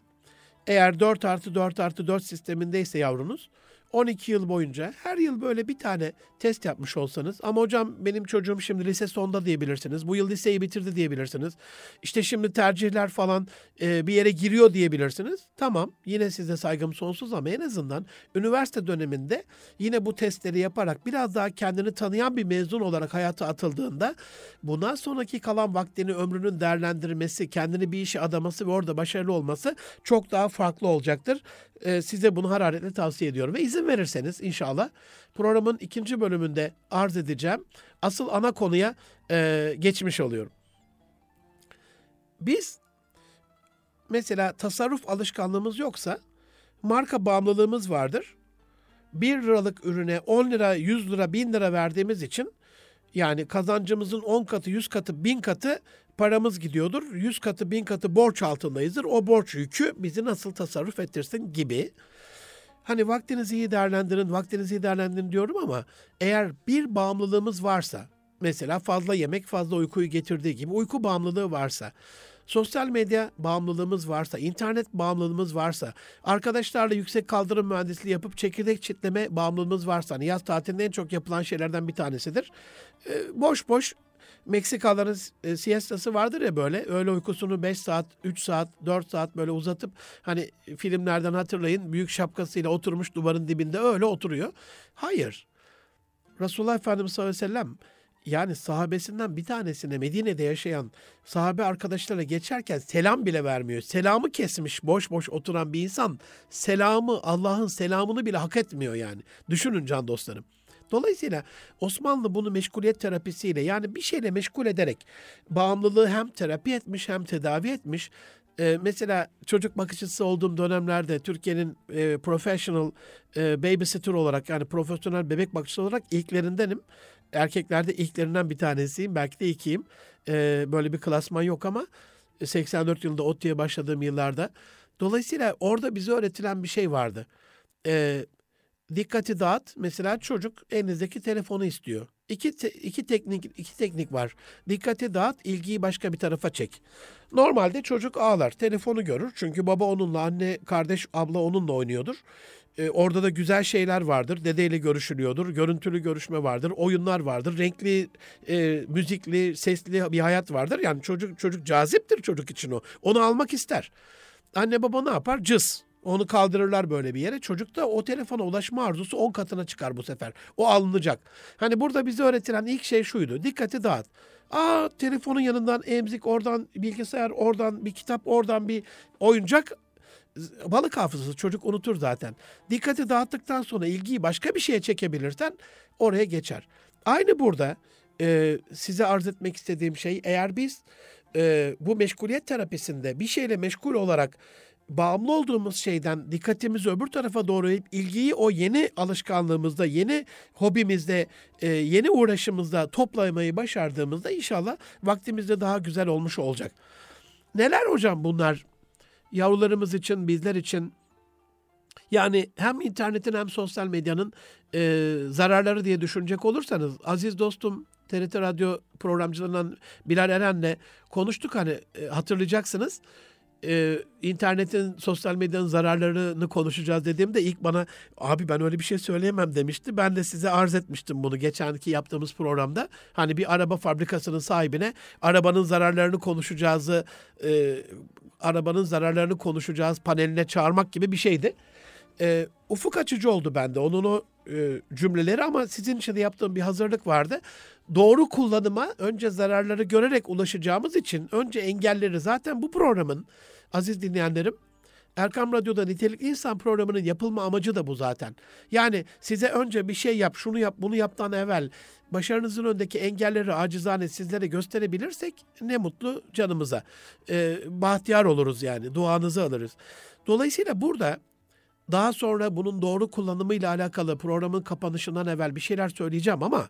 B: eğer 4 artı 4 artı 4 sistemindeyse yavrunuz 12 yıl boyunca her yıl böyle bir tane test yapmış olsanız ama hocam benim çocuğum şimdi lise sonda diyebilirsiniz. Bu yıl liseyi bitirdi diyebilirsiniz. İşte şimdi tercihler falan e, bir yere giriyor diyebilirsiniz. Tamam yine size saygım sonsuz ama en azından üniversite döneminde yine bu testleri yaparak biraz daha kendini tanıyan bir mezun olarak hayata atıldığında bundan sonraki kalan vaktini ömrünün değerlendirmesi, kendini bir işe adaması ve orada başarılı olması çok daha farklı olacaktır. E, size bunu hararetle tavsiye ediyorum ve izin verirseniz inşallah programın ikinci bölümünde arz edeceğim. Asıl ana konuya e, geçmiş oluyorum. Biz mesela tasarruf alışkanlığımız yoksa marka bağımlılığımız vardır. 1 liralık ürüne 10 lira, 100 lira, 1000 lira verdiğimiz için yani kazancımızın 10 katı, 100 katı, 1000 katı paramız gidiyordur. 100 katı, 1000 katı borç altındayızdır. O borç yükü bizi nasıl tasarruf ettirsin gibi. Hani vaktinizi iyi değerlendirin, vaktinizi iyi değerlendirin diyorum ama eğer bir bağımlılığımız varsa, mesela fazla yemek fazla uykuyu getirdiği gibi uyku bağımlılığı varsa, sosyal medya bağımlılığımız varsa, internet bağımlılığımız varsa, arkadaşlarla yüksek kaldırım mühendisliği yapıp çekirdek çitleme bağımlılığımız varsa, hani yaz tatilinde en çok yapılan şeylerden bir tanesidir. Ee, boş boş Meksikalıların e, siestası vardır ya böyle öğle uykusunu 5 saat, 3 saat, 4 saat böyle uzatıp hani filmlerden hatırlayın büyük şapkasıyla oturmuş duvarın dibinde öyle oturuyor. Hayır. Resulullah Efendimiz sallallahu aleyhi ve sellem yani sahabesinden bir tanesine Medine'de yaşayan sahabe arkadaşlara geçerken selam bile vermiyor. Selamı kesmiş boş boş oturan bir insan selamı Allah'ın selamını bile hak etmiyor yani. Düşünün can dostlarım. Dolayısıyla Osmanlı bunu meşguliyet terapisiyle yani bir şeyle meşgul ederek bağımlılığı hem terapi etmiş hem tedavi etmiş. Ee, mesela çocuk bakıcısı olduğum dönemlerde Türkiye'nin e, professional e, babysitter olarak yani profesyonel bebek bakıcısı olarak ilklerindenim. Erkeklerde ilklerinden bir tanesiyim belki de ikiyim. Ee, böyle bir klasman yok ama 84 yılında ODTÜ'ye başladığım yıllarda. Dolayısıyla orada bize öğretilen bir şey vardı. Ee, dikkati dağıt. Mesela çocuk elinizdeki telefonu istiyor. İki, te, iki teknik iki teknik var. Dikkati dağıt, ilgiyi başka bir tarafa çek. Normalde çocuk ağlar, telefonu görür. Çünkü baba onunla, anne, kardeş, abla onunla oynuyordur. Ee, orada da güzel şeyler vardır. Dedeyle görüşülüyordur. Görüntülü görüşme vardır. Oyunlar vardır. Renkli, e, müzikli, sesli bir hayat vardır. Yani çocuk çocuk caziptir çocuk için o. Onu almak ister. Anne baba ne yapar? Cız Onu kaldırırlar böyle bir yere. Çocuk da o telefona ulaşma arzusu 10 katına çıkar bu sefer. O alınacak. Hani burada bize öğretilen ilk şey şuydu. Dikkati dağıt. Aa telefonun yanından emzik, oradan bilgisayar, oradan bir kitap, oradan bir oyuncak balık hafızası çocuk unutur zaten. Dikkati dağıttıktan sonra ilgiyi başka bir şeye çekebilirsen oraya geçer. Aynı burada e, size arz etmek istediğim şey eğer biz e, bu meşguliyet terapisinde bir şeyle meşgul olarak bağımlı olduğumuz şeyden dikkatimizi öbür tarafa doğru ilgiyi o yeni alışkanlığımızda, yeni hobimizde, e, yeni uğraşımızda toplamayı başardığımızda inşallah vaktimizde daha güzel olmuş olacak. Neler hocam bunlar? Yavrularımız için, bizler için yani hem internetin hem sosyal medyanın e, zararları diye düşünecek olursanız aziz dostum TRT Radyo programcılarından Bilal Eren'le konuştuk hani e, hatırlayacaksınız. E, internetin, sosyal medyanın zararlarını konuşacağız dediğimde ilk bana abi ben öyle bir şey söyleyemem demişti. Ben de size arz etmiştim bunu geçenki yaptığımız programda. Hani bir araba fabrikasının sahibine arabanın zararlarını konuşacağızı, e, arabanın zararlarını konuşacağız paneline çağırmak gibi bir şeydi. E, ufuk açıcı oldu bende onun o e, cümleleri ama sizin için de yaptığım bir hazırlık vardı. Doğru kullanıma önce zararları görerek ulaşacağımız için önce engelleri zaten bu programın aziz dinleyenlerim Erkam Radyo'da Nitelikli İnsan programının yapılma amacı da bu zaten. Yani size önce bir şey yap, şunu yap, bunu yaptan evvel başarınızın önündeki engelleri acizane sizlere gösterebilirsek ne mutlu canımıza. Ee, bahtiyar oluruz yani, duanızı alırız. Dolayısıyla burada daha sonra bunun doğru kullanımıyla alakalı programın kapanışından evvel bir şeyler söyleyeceğim ama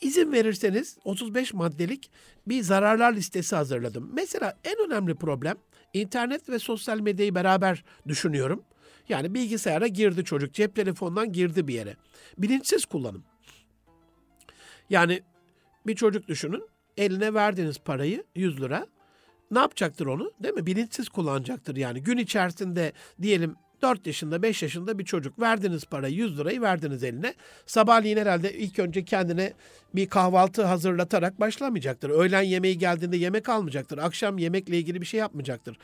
B: izin verirseniz 35 maddelik bir zararlar listesi hazırladım. Mesela en önemli problem internet ve sosyal medyayı beraber düşünüyorum. Yani bilgisayara girdi çocuk, cep telefonundan girdi bir yere. Bilinçsiz kullanım. Yani bir çocuk düşünün, eline verdiğiniz parayı 100 lira. Ne yapacaktır onu? Değil mi? Bilinçsiz kullanacaktır yani. Gün içerisinde diyelim 4 yaşında 5 yaşında bir çocuk verdiniz parayı 100 lirayı verdiniz eline. Sabahleyin herhalde ilk önce kendine bir kahvaltı hazırlatarak başlamayacaktır. Öğlen yemeği geldiğinde yemek almayacaktır. Akşam yemekle ilgili bir şey yapmayacaktır.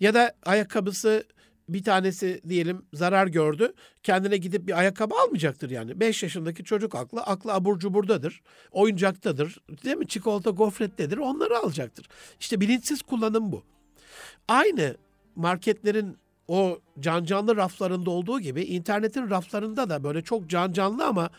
B: Ya da ayakkabısı bir tanesi diyelim zarar gördü. Kendine gidip bir ayakkabı almayacaktır yani. 5 yaşındaki çocuk aklı, aklı abur cuburdadır. Oyuncaktadır. Değil mi? Çikolata gofrettedir. Onları alacaktır. İşte bilinçsiz kullanım bu. Aynı marketlerin o can canlı raflarında olduğu gibi internetin raflarında da böyle çok can canlı ama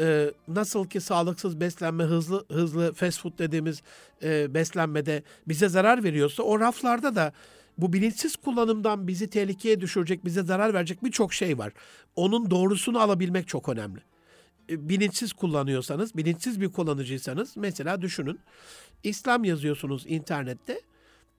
B: e, nasıl ki sağlıksız beslenme hızlı hızlı fast food dediğimiz e, beslenmede bize zarar veriyorsa o raflarda da bu bilinçsiz kullanımdan bizi tehlikeye düşürecek, bize zarar verecek birçok şey var. Onun doğrusunu alabilmek çok önemli. E, bilinçsiz kullanıyorsanız, bilinçsiz bir kullanıcıysanız mesela düşünün. İslam yazıyorsunuz internette.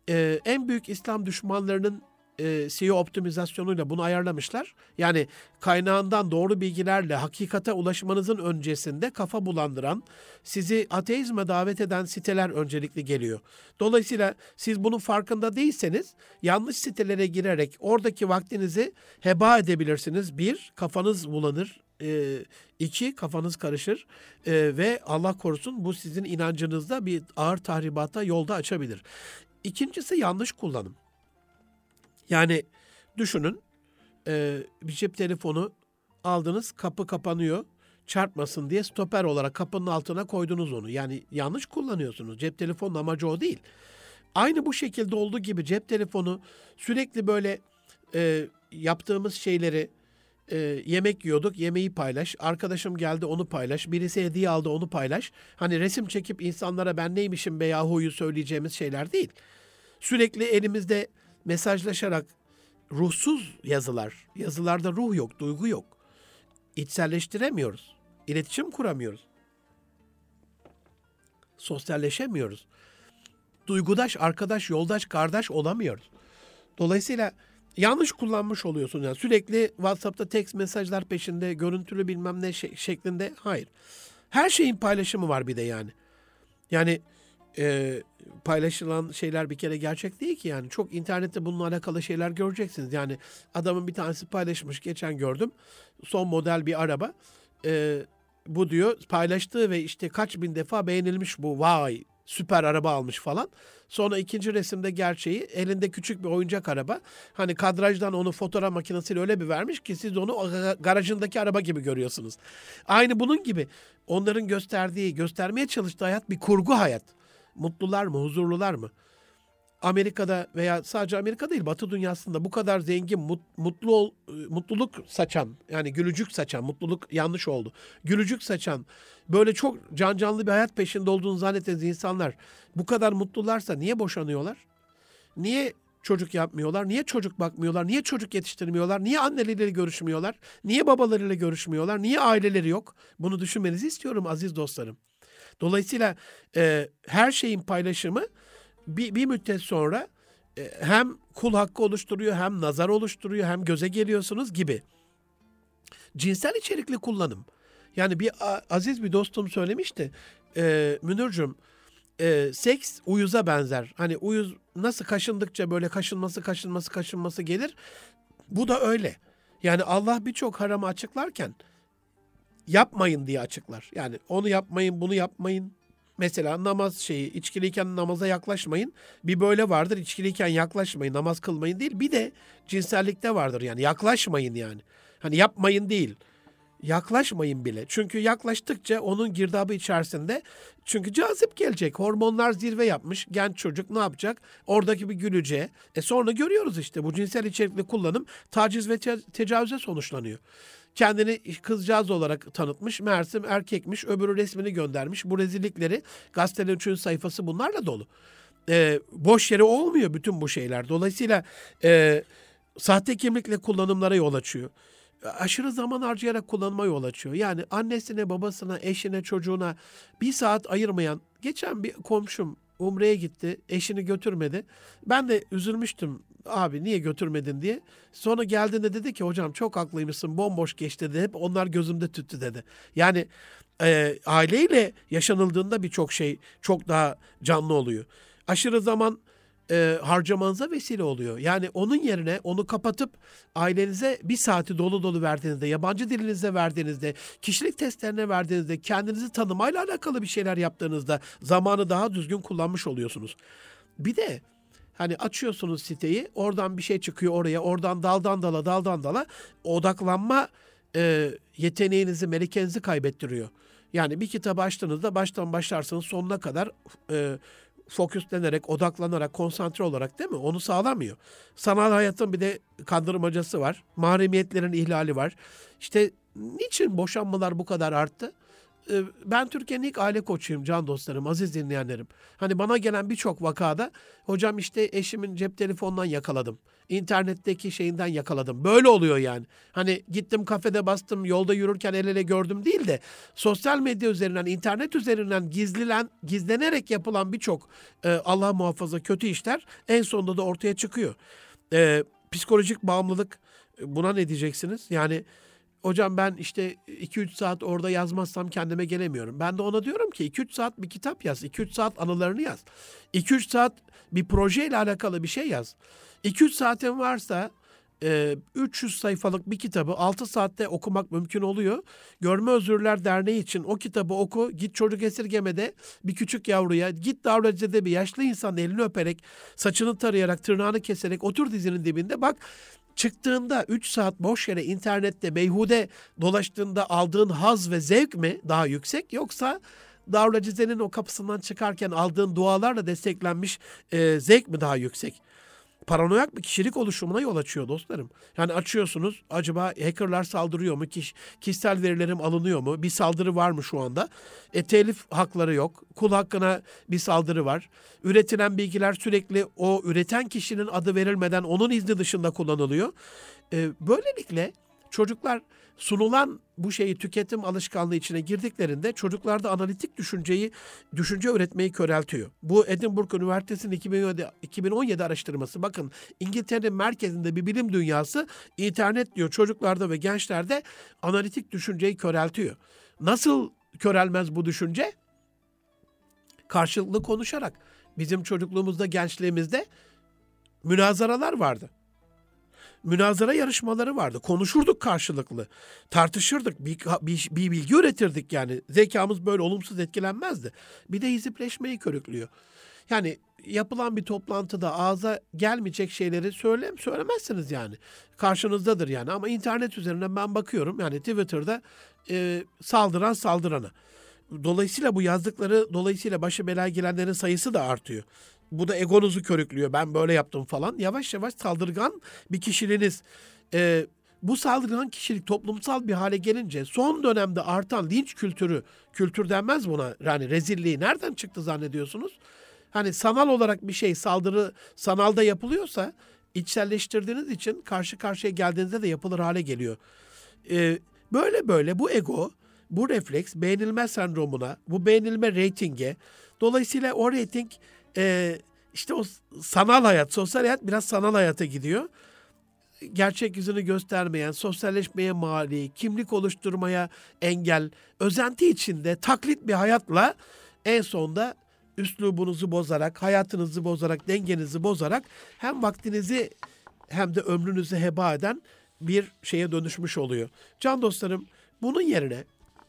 B: E, en büyük İslam düşmanlarının e, SEO optimizasyonuyla bunu ayarlamışlar. Yani kaynağından doğru bilgilerle hakikate ulaşmanızın öncesinde kafa bulandıran, sizi ateizme davet eden siteler öncelikli geliyor. Dolayısıyla siz bunun farkında değilseniz yanlış sitelere girerek oradaki vaktinizi heba edebilirsiniz. Bir, kafanız bulanır. E, iki, kafanız karışır e, ve Allah korusun bu sizin inancınızda bir ağır tahribata yolda açabilir. İkincisi yanlış kullanım. Yani düşünün e, bir cep telefonu aldınız kapı kapanıyor çarpmasın diye stoper olarak kapının altına koydunuz onu. Yani yanlış kullanıyorsunuz. Cep telefonunun amacı o değil. Aynı bu şekilde olduğu gibi cep telefonu sürekli böyle e, yaptığımız şeyleri e, yemek yiyorduk, yemeği paylaş. Arkadaşım geldi onu paylaş. Birisi hediye aldı onu paylaş. Hani resim çekip insanlara ben neymişim be yahuyu söyleyeceğimiz şeyler değil. Sürekli elimizde mesajlaşarak ruhsuz yazılar, yazılarda ruh yok, duygu yok. İçselleştiremiyoruz. İletişim kuramıyoruz. Sosyalleşemiyoruz. Duygudaş, arkadaş, yoldaş, kardeş olamıyoruz. Dolayısıyla yanlış kullanmış oluyorsun. Yani sürekli WhatsApp'ta text mesajlar peşinde, görüntülü bilmem ne şeklinde. Hayır. Her şeyin paylaşımı var bir de yani. Yani e, paylaşılan şeyler bir kere gerçek değil ki yani. Çok internette bununla alakalı şeyler göreceksiniz. Yani adamın bir tanesi paylaşmış geçen gördüm. Son model bir araba. E, bu diyor paylaştığı ve işte kaç bin defa beğenilmiş bu vay Süper araba almış falan. Sonra ikinci resimde gerçeği elinde küçük bir oyuncak araba. Hani kadrajdan onu fotoğraf makinesiyle öyle bir vermiş ki siz onu garajındaki araba gibi görüyorsunuz. Aynı bunun gibi onların gösterdiği, göstermeye çalıştığı hayat bir kurgu hayat. Mutlular mı, huzurlular mı? Amerika'da veya sadece Amerika değil Batı dünyasında bu kadar zengin, mutlu ol, mutluluk saçan yani gülücük saçan, mutluluk yanlış oldu. Gülücük saçan böyle çok can canlı bir hayat peşinde olduğunu zannettiğiniz insanlar bu kadar mutlularsa niye boşanıyorlar? Niye çocuk yapmıyorlar? Niye çocuk bakmıyorlar? Niye çocuk yetiştirmiyorlar? Niye anneleriyle görüşmüyorlar? Niye babalarıyla görüşmüyorlar? Niye aileleri yok? Bunu düşünmenizi istiyorum aziz dostlarım. Dolayısıyla e, her şeyin paylaşımı bir, bir müddet sonra e, hem kul hakkı oluşturuyor hem nazar oluşturuyor hem göze geliyorsunuz gibi. Cinsel içerikli kullanım. Yani bir aziz bir dostum söylemişti. E, Münir'cüm e, seks uyuza benzer. Hani uyuz nasıl kaşındıkça böyle kaşınması kaşınması kaşınması gelir. Bu da öyle. Yani Allah birçok haramı açıklarken yapmayın diye açıklar. Yani onu yapmayın, bunu yapmayın, Mesela namaz şeyi içkiliyken namaza yaklaşmayın. Bir böyle vardır içkiliyken yaklaşmayın namaz kılmayın değil. Bir de cinsellikte vardır yani yaklaşmayın yani. Hani yapmayın değil. Yaklaşmayın bile. Çünkü yaklaştıkça onun girdabı içerisinde çünkü cazip gelecek. Hormonlar zirve yapmış. Genç çocuk ne yapacak? Oradaki bir gülüce. E sonra görüyoruz işte bu cinsel içerikli kullanım taciz ve te- tecavüze sonuçlanıyor kendini kızcağız olarak tanıtmış. Meğersem erkekmiş. Öbürü resmini göndermiş. Bu rezillikleri gazetelerin üçüncü sayfası bunlarla dolu. E, boş yere olmuyor bütün bu şeyler. Dolayısıyla e, sahte kimlikle kullanımlara yol açıyor. Aşırı zaman harcayarak kullanıma yol açıyor. Yani annesine, babasına, eşine, çocuğuna bir saat ayırmayan, geçen bir komşum Umre'ye gitti, eşini götürmedi. Ben de üzülmüştüm abi niye götürmedin diye. Sonra geldiğinde dedi ki hocam çok haklıymışsın bomboş geçti dedi. Hep onlar gözümde tüttü dedi. Yani e, aileyle yaşanıldığında birçok şey çok daha canlı oluyor. Aşırı zaman e, harcamanıza vesile oluyor. Yani onun yerine onu kapatıp ailenize bir saati dolu dolu verdiğinizde, yabancı dilinizde verdiğinizde, kişilik testlerine verdiğinizde, kendinizi tanımayla alakalı bir şeyler yaptığınızda zamanı daha düzgün kullanmış oluyorsunuz. Bir de Hani açıyorsunuz siteyi, oradan bir şey çıkıyor oraya, oradan daldan dala, daldan dala odaklanma e, yeteneğinizi, melikenizi kaybettiriyor. Yani bir kitabı açtığınızda baştan başlarsanız sonuna kadar e, fokuslenerek, odaklanarak, konsantre olarak değil mi? Onu sağlamıyor. Sanal hayatın bir de kandırmacası var. Mahremiyetlerin ihlali var. İşte niçin boşanmalar bu kadar arttı? Ee, ben Türkiye'nin ilk aile koçuyum can dostlarım, aziz dinleyenlerim. Hani bana gelen birçok vakada hocam işte eşimin cep telefonundan yakaladım. İnternetteki şeyinden yakaladım. Böyle oluyor yani. Hani gittim kafede bastım, yolda yürürken el ele gördüm değil de sosyal medya üzerinden, internet üzerinden gizlilen, gizlenerek yapılan birçok e, Allah muhafaza kötü işler en sonunda da ortaya çıkıyor. E, psikolojik bağımlılık buna ne diyeceksiniz? Yani hocam ben işte 2-3 saat orada yazmazsam kendime gelemiyorum. Ben de ona diyorum ki 2-3 saat bir kitap yaz. 2-3 saat anılarını yaz. 2-3 saat bir projeyle alakalı bir şey yaz. 2-3 saatin varsa 300 sayfalık bir kitabı 6 saatte okumak mümkün oluyor. Görme Özürler Derneği için o kitabı oku. Git çocuk esirgemede bir küçük yavruya, git davranıcıda bir yaşlı insanın elini öperek, saçını tarayarak, tırnağını keserek otur dizinin dibinde. Bak çıktığında 3 saat boş yere internette beyhude dolaştığında aldığın haz ve zevk mi daha yüksek yoksa Darül Cize'nin o kapısından çıkarken aldığın dualarla desteklenmiş e, zevk mi daha yüksek? Paranoyak bir kişilik oluşumuna yol açıyor dostlarım. Yani açıyorsunuz acaba hackerlar saldırıyor mu? Kiş, kişisel verilerim alınıyor mu? Bir saldırı var mı şu anda? E, telif hakları yok. Kul hakkına bir saldırı var. Üretilen bilgiler sürekli o üreten kişinin adı verilmeden onun izni dışında kullanılıyor. E, böylelikle çocuklar sunulan bu şeyi tüketim alışkanlığı içine girdiklerinde çocuklarda analitik düşünceyi, düşünce üretmeyi köreltiyor. Bu Edinburgh Üniversitesi'nin 2017, 2017 araştırması. Bakın İngiltere'nin merkezinde bir bilim dünyası internet diyor çocuklarda ve gençlerde analitik düşünceyi köreltiyor. Nasıl körelmez bu düşünce? Karşılıklı konuşarak. Bizim çocukluğumuzda, gençliğimizde münazaralar vardı. Münazara yarışmaları vardı. Konuşurduk karşılıklı. Tartışırdık. Bir, bir, bir bilgi üretirdik yani. Zekamız böyle olumsuz etkilenmezdi. Bir de hizipleşmeyi körüklüyor. Yani yapılan bir toplantıda ağza gelmeyecek şeyleri söyle, söylemezsiniz yani. Karşınızdadır yani. Ama internet üzerinden ben bakıyorum yani Twitter'da e, saldıran saldırana. Dolayısıyla bu yazdıkları dolayısıyla başı belaya gelenlerin sayısı da artıyor. Bu da egonuzu körüklüyor. Ben böyle yaptım falan. Yavaş yavaş saldırgan bir kişiliğiniz. E, bu saldırgan kişilik toplumsal bir hale gelince son dönemde artan linç kültürü, kültür denmez buna yani rezilliği nereden çıktı zannediyorsunuz? Hani sanal olarak bir şey saldırı sanalda yapılıyorsa içselleştirdiğiniz için karşı karşıya geldiğinizde de yapılır hale geliyor. Ee, böyle böyle bu ego, bu refleks beğenilme sendromuna, bu beğenilme reytinge, dolayısıyla o reyting e, işte o sanal hayat, sosyal hayat biraz sanal hayata gidiyor. Gerçek yüzünü göstermeyen, sosyalleşmeye mali, kimlik oluşturmaya engel, özenti içinde taklit bir hayatla en sonunda üslubunuzu bozarak, hayatınızı bozarak, dengenizi bozarak hem vaktinizi hem de ömrünüzü heba eden bir şeye dönüşmüş oluyor. Can dostlarım bunun yerine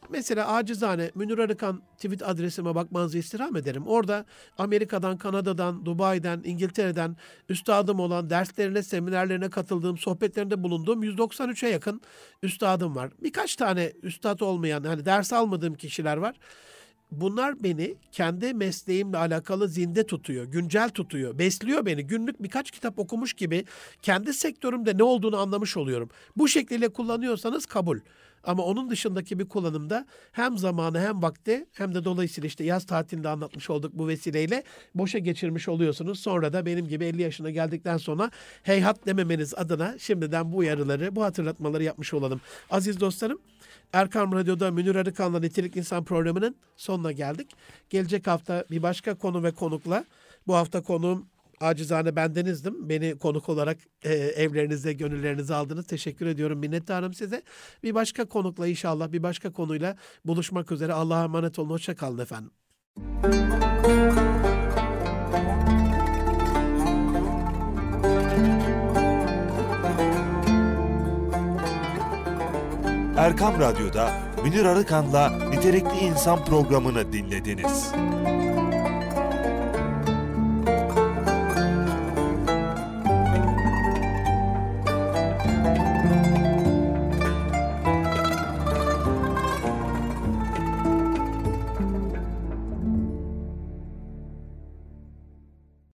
B: mesela acizane Münir Arıkan tweet adresime bakmanızı istirham ederim. Orada Amerika'dan, Kanada'dan, Dubai'den, İngiltere'den üstadım olan derslerine, seminerlerine katıldığım, sohbetlerinde bulunduğum 193'e yakın üstadım var. Birkaç tane üstad olmayan, hani ders almadığım kişiler var bunlar beni kendi mesleğimle alakalı zinde tutuyor, güncel tutuyor, besliyor beni. Günlük birkaç kitap okumuş gibi kendi sektörümde ne olduğunu anlamış oluyorum. Bu şekilde kullanıyorsanız kabul. Ama onun dışındaki bir kullanımda hem zamanı hem vakti hem de dolayısıyla işte yaz tatilinde anlatmış olduk bu vesileyle boşa geçirmiş oluyorsunuz. Sonra da benim gibi 50 yaşına geldikten sonra heyhat dememeniz adına şimdiden bu uyarıları, bu hatırlatmaları yapmış olalım. Aziz dostlarım Erkam Radyo'da Münir Arıkan'la Nitelik İnsan programının sonuna geldik. Gelecek hafta bir başka konu ve konukla bu hafta konuğum acizane bendenizdim. Beni konuk olarak e, evlerinize, gönüllerinize aldınız. Teşekkür ediyorum. Minnettarım size. Bir başka konukla inşallah bir başka konuyla buluşmak üzere. Allah'a emanet olun. Hoşçakalın efendim.
A: Erkam Radyo'da Münir Arıkan'la Nitelikli İnsan programını dinlediniz.